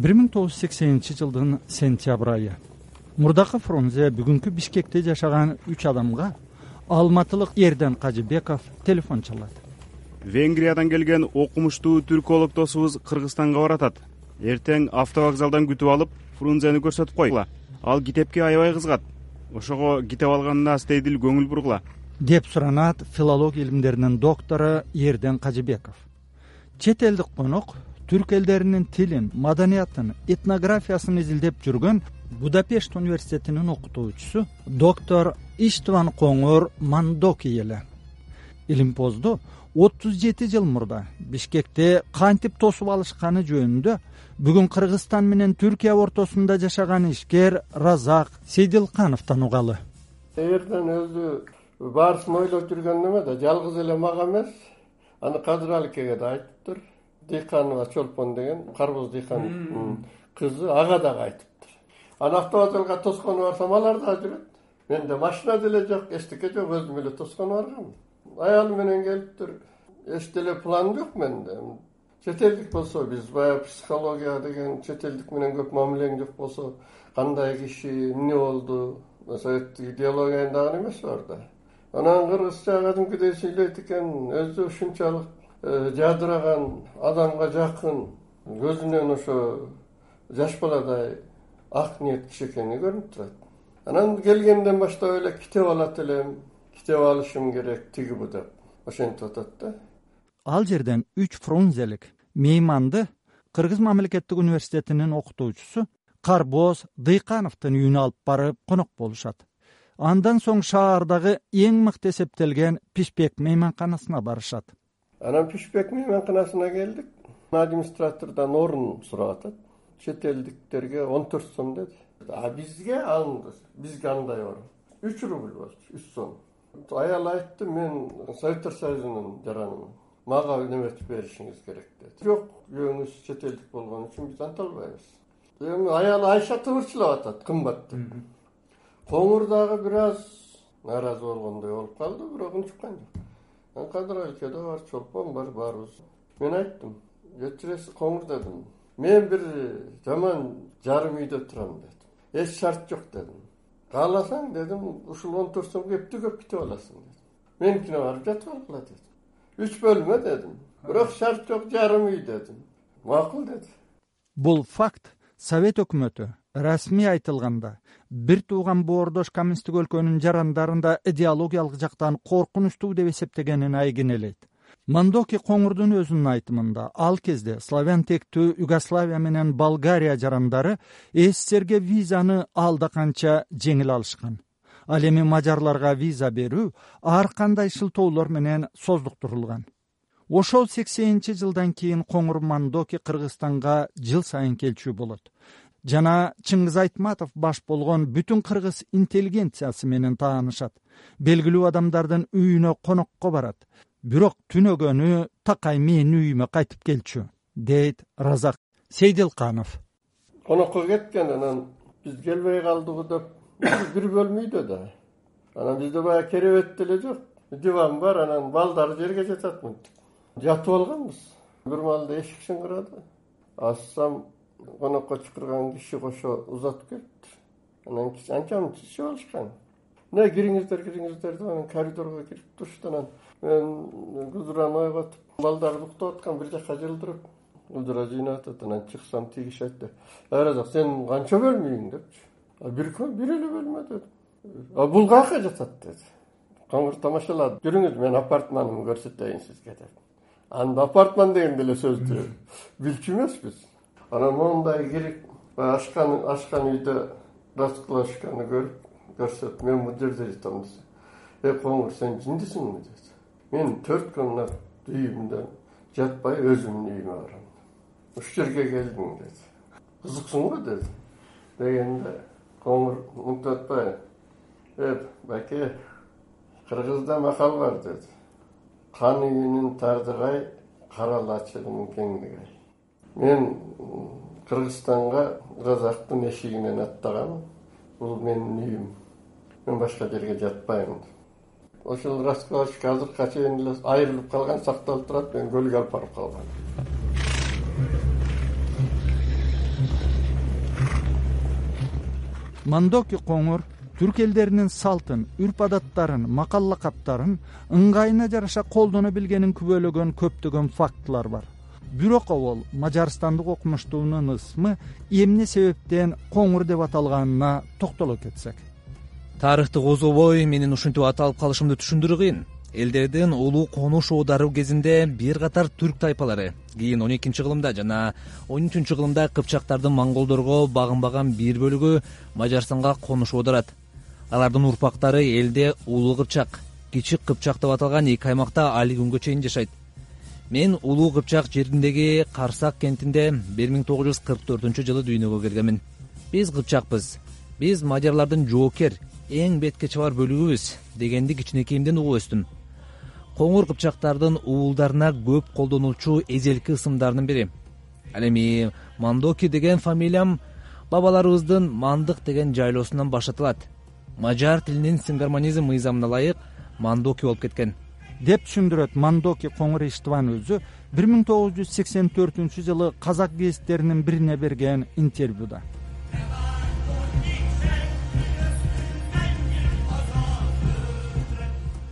бир миң тогуз жүз сексенинчи жылдын сентябрь айы мурдакы фрунзе бүгүнкү бишкекте жашаган үч адамга алматылык эрден кажыбеков телефон чалат венгриядан келген окумуштуу түрколог досубуз кыргызстанга баратат. Эртең автовокзалдан күтүп алып фрунзени көрсөтүп койгула. Ал китепке аябай кызыгат. Ошого китеп алганына стейдил көңүл бургула. Деп суранат филология илимдеринин доктору эрден кажыбеков. Чет элдик конок түрк элдеринин тилин маданиятын этнографиясын изилдеп жүргөн будапешт университетинин окутуучусу доктор иштван коңур мандоки эле. Илимпоздо отуз жети жыл мурда бишкекте кантип тосуп алышканы жөнүндө бүгүн кыргызстан менен түркия ортосунда жашаган ишкер разак сейдилкановдон угалы. Өзү баарысын ойлоп жүргөн неме да жалгыз эле мага эмес аны кадыр аликеге да айтыптыр дыйканова чолпон деген карбоз дыйкандын кызы ага дагы айтыптыр. Анан автовокзалга тоскону барсам алар дагы жүрөт. Менде машина деле жок эчтеке жок өзүм эле тоскону баргам. Аялым менен келиптир эч деле план жок менде. Чет элдик болсо биз баягы психология деген чет элдик менен көп мамилең жок болсо кандай киши эмне болду? Советтик идеология айында эмес бар да. Анан кыргызча кадимкидей сүйлөйт экен өзү ушунчалык жадыраган адамга жакын көзүнөн ошо жаш баладай ак ниет киши экени көрүнүп турат. Анан келгенден баштап эле китеп алат элем китеп алышым керек тиги бу деп ошентип атат да. Ал жерден үч фрунзелик мейманды кыргыз мамлекеттик университетинин окутуучусу карбоз дыйкановдун үйүнө алып барып конок болушат. Андан соң шаардагы эң мыкты эсептелген пишпек мейманканасына барышат анан пишпек мейманканасына келдик. Администратордон орун сурап атат. Чет элдиктерге он төрт сом деди. А бизге аны бизге андай орун. Үч рубль болчу үч сом. Аял айтты мен советтер союзунун жаранымын. Мага неметип беришиңиз керек деди. Жок күйөөңүз чет элдик болгон үчүн биз анта албайбыз эми аялы айша тыбырчылап атат кымбат деп коңур дагы бир аз нааразы болгондой болуп калды бирок унчуккан жок бар чолпон бар баарыбыз. Мен айттым кечиресиз коңур дедим. Мен бир жаман жарым үйдө турам дедим. Эч шарт жок дедим. Кааласаң дедим ушул он төрт сомго эптей көп китеп аласың дедим. Меникине барып жатып алгыла дедим. Үч бөлмө дедим. Бирок шарт жок жарым үй дедим. Макул деди бул факт совет өкмөтү расмий айтылганда бир тууган боордош коммунисттик өлкөнүн жарандарында идеологиялык жактан коркунучтуу деп эсептегенин айгинелейт мандоки коңурдун өзүнүн айтымында ал кезде славян тектүү югославия менен болгария жарандары сссрге визаны алда канча жеңил алышкан. Ал эми мажарларга виза берүү ар кандай шылтоолор менен создуктурулган. Ошол сексенинчи жылдан кийин коңур мандоки кыргызстанга жыл сайын келчү болот жана чыңгыз айтматов баш болгон бүтүн кыргыз интеллигенциясы менен таанышат. Белгилүү адамдардын үйүнө конокко барат. Бирок түнөгөнү такай менин үйүмө кайтып келчү дейт разак сейдилканов. Конокко кеткен анан биз келбей калдыбы деп бир бөлмө үйдө да. Анан бизде баягы керебет деле жок. Диван бар анан балдар жерге жатат мынтип. Жатып алганбыз. Бир маалда эшик шыңгырады ачсам конокко чакырган киши кошо узатып келиптир анан анча мынча ичип алышкан. Мына кириңиздер кириңиздер деп анан коридорго кирип турушты анан мен гүлдураны ойготуп балдарды уктап аткан бир жака жылдырып гүлдура жыйнап атат. Анан чыксам тиги киши айтты ай разак сенин канча бөлмө үйүң депчи бир бир эле бөлмө дедим а бул каяка жатат? деди коңур тамашалады. Жүрүңүз мен апартманымды көрсөтөйүн сизге деп анда апартман деген деле сөздү билчү эмеспиз анан моундай кирип ашкан ашкан үйдө раскладканы көрүп көрсөтүп мен бул жерде жатам десе. Эй коңур сен жиндисиңби деди мен төрт комнат үйүмдө жатпай өзүмдүн үйүмө барам. Ушул жерге келдиң деди кызыксыңбы деди дегенде коңур мынтип атпайбы э байке кыргызда макал бар деди кан үйүнүн тардыгай кара лачыгынын кеңдиги мен кыргызстанга разактын эшигинен аттаганмын бул менин үйүм. Мен башка жерге жатпайм. Ошол раскладочка азыркыга чейин эле айрылып калган сакталып турат мен көлгө алып барып калгам. Мандоки коңур түрк элдеринин салтын үрп адаттарын макал лакаптарын ыңгайына жараша колдоно билгенин күбөлөгөн көптөгөн фактылар бар бирок обол мажарстандык окумуштуунун ысмы эмне себептен коңур деп аталганына токтоло кетсек. Тарыхты козгобой менин ушинтип аталып калышымды түшүндүрүү кыйын элдердин улуу конуш оодаруу кезинде бир катар түрк тайпалары кийин он экинчи кылымда жана он үчүнчү кылымда кыпчактардын монголдорго багынбаган бир бөлүгү мажарстанга конуш оодарат алардын урпактары элде улуу кыпчак кичи кыпчак деп аталган эки аймакта али күнгө чейин жашайт мен улуу кыпчак жериндеги карсак кентинде бир миң тогуз жүз кырк төртүнчү жылы дүйнөгө келгенмин. Биз кыпчакпыз биз мадиярлардын жоокер эң бетке чабар бөлүгүбүз дегенди кичинекейимден угуп өстүм. Коңур кыпчактардын уулдарына көп колдонулчу эзелки ысымдарынын бири. Ал эми мандоки деген фамилиям бабаларыбыздын мандык деген жайлоосунан башталат мажар тилинин сингармонизм мыйзамына ылайык мандоки болуп кеткен деп түшүндүрөт мандоки коңур иштван өзү бир миң тогуз жүз сексен төртүнчү жылы казак гезиттеринин бирине берген интервьюда.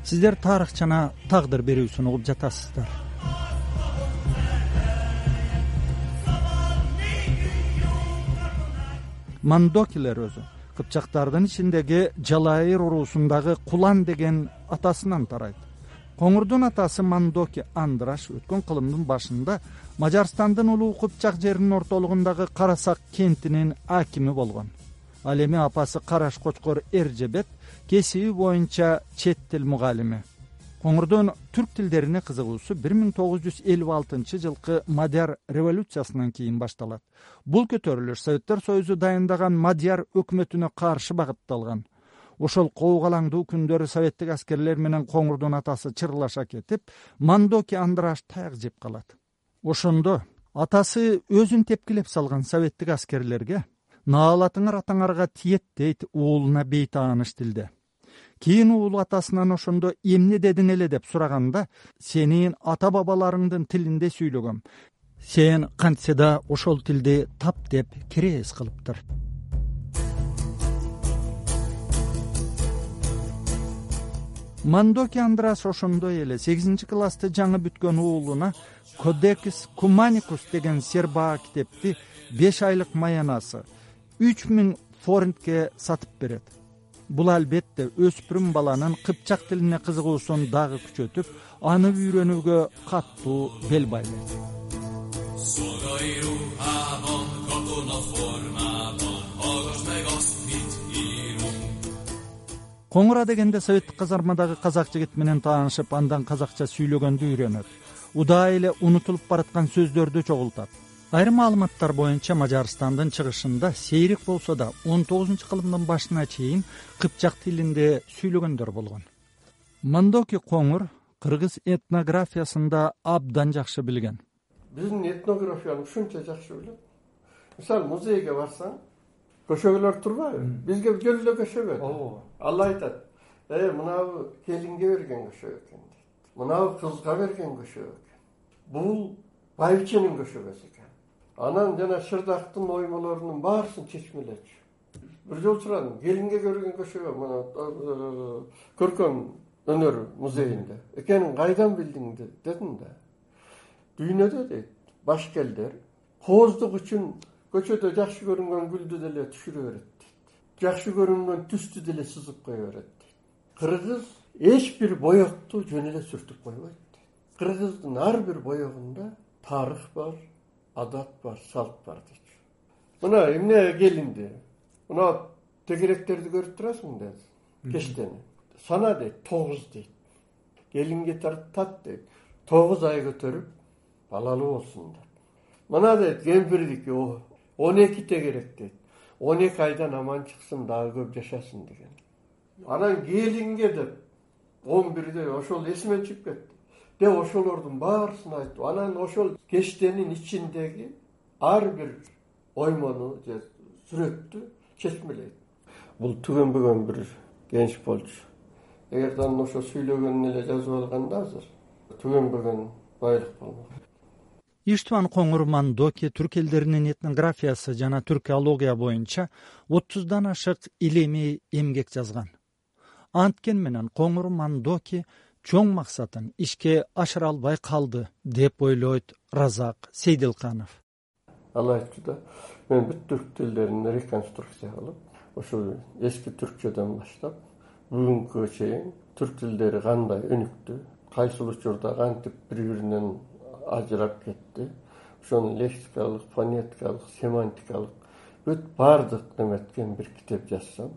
Сиздер тарых жана тагдыр берүүсүн угуп жатасыздар. Мандокилер өзү кыпчактардын ичиндеги жалайыр уруусундагы кулан деген атасынан тарайт коңурдун атасы мандоки андраш өткөн кылымдын башында мажарстандын улуу кыпчак жеринин ортолугундагы карасак кентинин акими болгон. Ал эми апасы караш кочкор эржебет кесиби боюнча чет тил мугалими. Коңурдун түрк тилдерине кызыгуусу бир миң тогуз жүз элүү алтынчы жылкы мадияр революциясынан кийин башталат. Бул көтөрүлүш советтер союзу дайындаган мадияр өкмөтүнө каршы багытталган ошол коогалаңдуу күндөрү советтик аскерлер менен коңурдун атасы чырлаша кетип мандоки андраш таяк жеп калат. Ошондо атасы өзүн тепкилеп салган советтик аскерлерге наалатыңар атаңарга тиет дейт уулуна бейтааныш тилде кийин уулу атасынан ошондо эмне дедиң эле? деп сураганда сенин ата бабаларыңдын тилинде сүйлөгөм. Сен кантсе да ошол тилди тап деп кирээз кылыптыр мандоки андрас ошондой эле сегизинчи классты жаңы бүткөн уулуна кодекс куманикус деген сербаа китепти беш айлык маянасы үч миң форинтке сатып берет. Бул албетте өспүрүм баланын кыпчак тилине кызыгуусун дагы күчөтүп аны үйрөнүүгө катуу бел байлайт коңур адегенде советтик казармадагы казак жигит менен таанышып андан казакча сүйлөгөндү үйрөнөт. Удаай эле унутулуп бараткан сөздөрдү чогултат. Айрым маалыматтар боюнча мажарстандын чыгышында сейрек болсо да он тогузунчу кылымдын башына чейин кыпчак тилинде сүйлөгөндөр болгон. Мандоки коңур кыргыз этнографиясында абдан жакшы билген. Биздин этнографияны ушунча жакшы билет. Мисалы музейге барсаң көшөгөлөр турбайбы бизге жөн эле көшөгө ооба ал айтат. Э мынабу келинге берген көшөгө экен дейт. Мынабу кызга берген көшөгө экен бул байбиченин көшөгөсү экен. Анан жана шырдактын оймолорунун баарысын чечмелечү. Бир жолу сурадым. Келинге берген көшөгө мына көркөм өнөр музейинде. Экенин кайдан билдиң дедим да. Дүйнөдө дейт башкелдер. Кооздук үчүн көчөдө жакшы көрүнгөн гүлдү деле түшүрө берет дейт. Жакшы көрүнгөн түстү деле сызып кое берет дейт. Кыргыз эч бир боекту жөн эле сүртүп койбойт дейт. Кыргыздын ар бир боегунда тарых бар адат бар салт бар дейчү мына эмне келинди мына тегеректерди көрүп турасың да кечтени сана дейт тогуз дейт келинге тартат дейт тогуз ай көтөрүп балалуу болсун деп мына дейт кемпирдики он эки тегерек дейт. он эки айдан аман чыксын дагы көп жашасын деген. Анан келинге деп он бирде ошол эсимен чыгып кетти. Деп ошолордун баарысын айтып анан ошол кечтенин ичиндеги ар бир оймону же сүрөттү чечмелейт. Бул түгөнбөгөн бир кенч болчу. Эгерде анын ошо сүйлөгөнүн эле жазып алганда азыр түгөнбөгөн байлык болмок иштван коңур мандоки түрк элдеринин этнографиясы жана түркология боюнча отуздан ашык илимий эмгек жазган. Анткен менен коңур мандоки чоң максатын ишке ашыра албай калды деп ойлойт разак сейдилканов. Ал айтчу да мен бүт түрк тилдерин реконструкция кылып ошол эски түркчөдөн баштап бүгүнкүгө чейин түрк тилдери кандай өнүктү кайсыл учурда кантип бири биринен ажырап кетти. Ошонун лексикалык фонетикалык семантикалык бүт баардык неметкен бир китеп жазсам.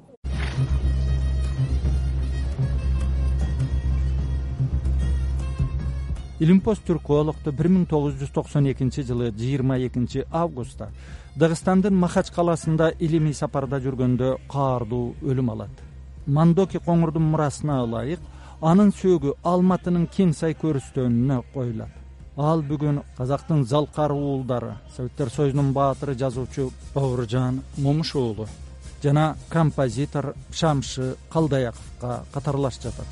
Илимпоз түркологду бир миң тогуз жүз токсон экинчи жылы жыйырма экинчи августта дагыстандын махач каласында илимий сапарда жүргөндө каардуу өлүм алат. Мандоки коңурдун мурасына ылайык анын сөөгү алматынын кең сай көрүстөнүнө коюлат ал бүгүн казактын залкар уулдары советтер союзунун баатыры жазуучу бауыржан момушуулу жана композитор шамшы калдаяковго катарлаш жатат.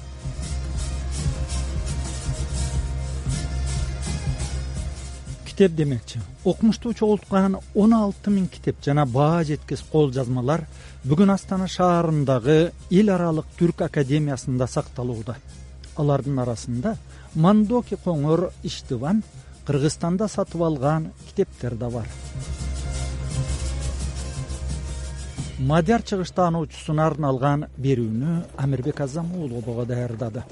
Китеп демекчи окумушту чогулткан он алты миң китеп жана баа жеткис кол жазмалар бүгүн астана шаарындагы эл аралык түрк академиясында сакталууда. Алардын арасында мандоки коңур иштыбан кыргызстанда сатып алган китептер да бар. Мадияр чыгыш таануучусуна арналган берүүнү амирбек азам уулу даярдады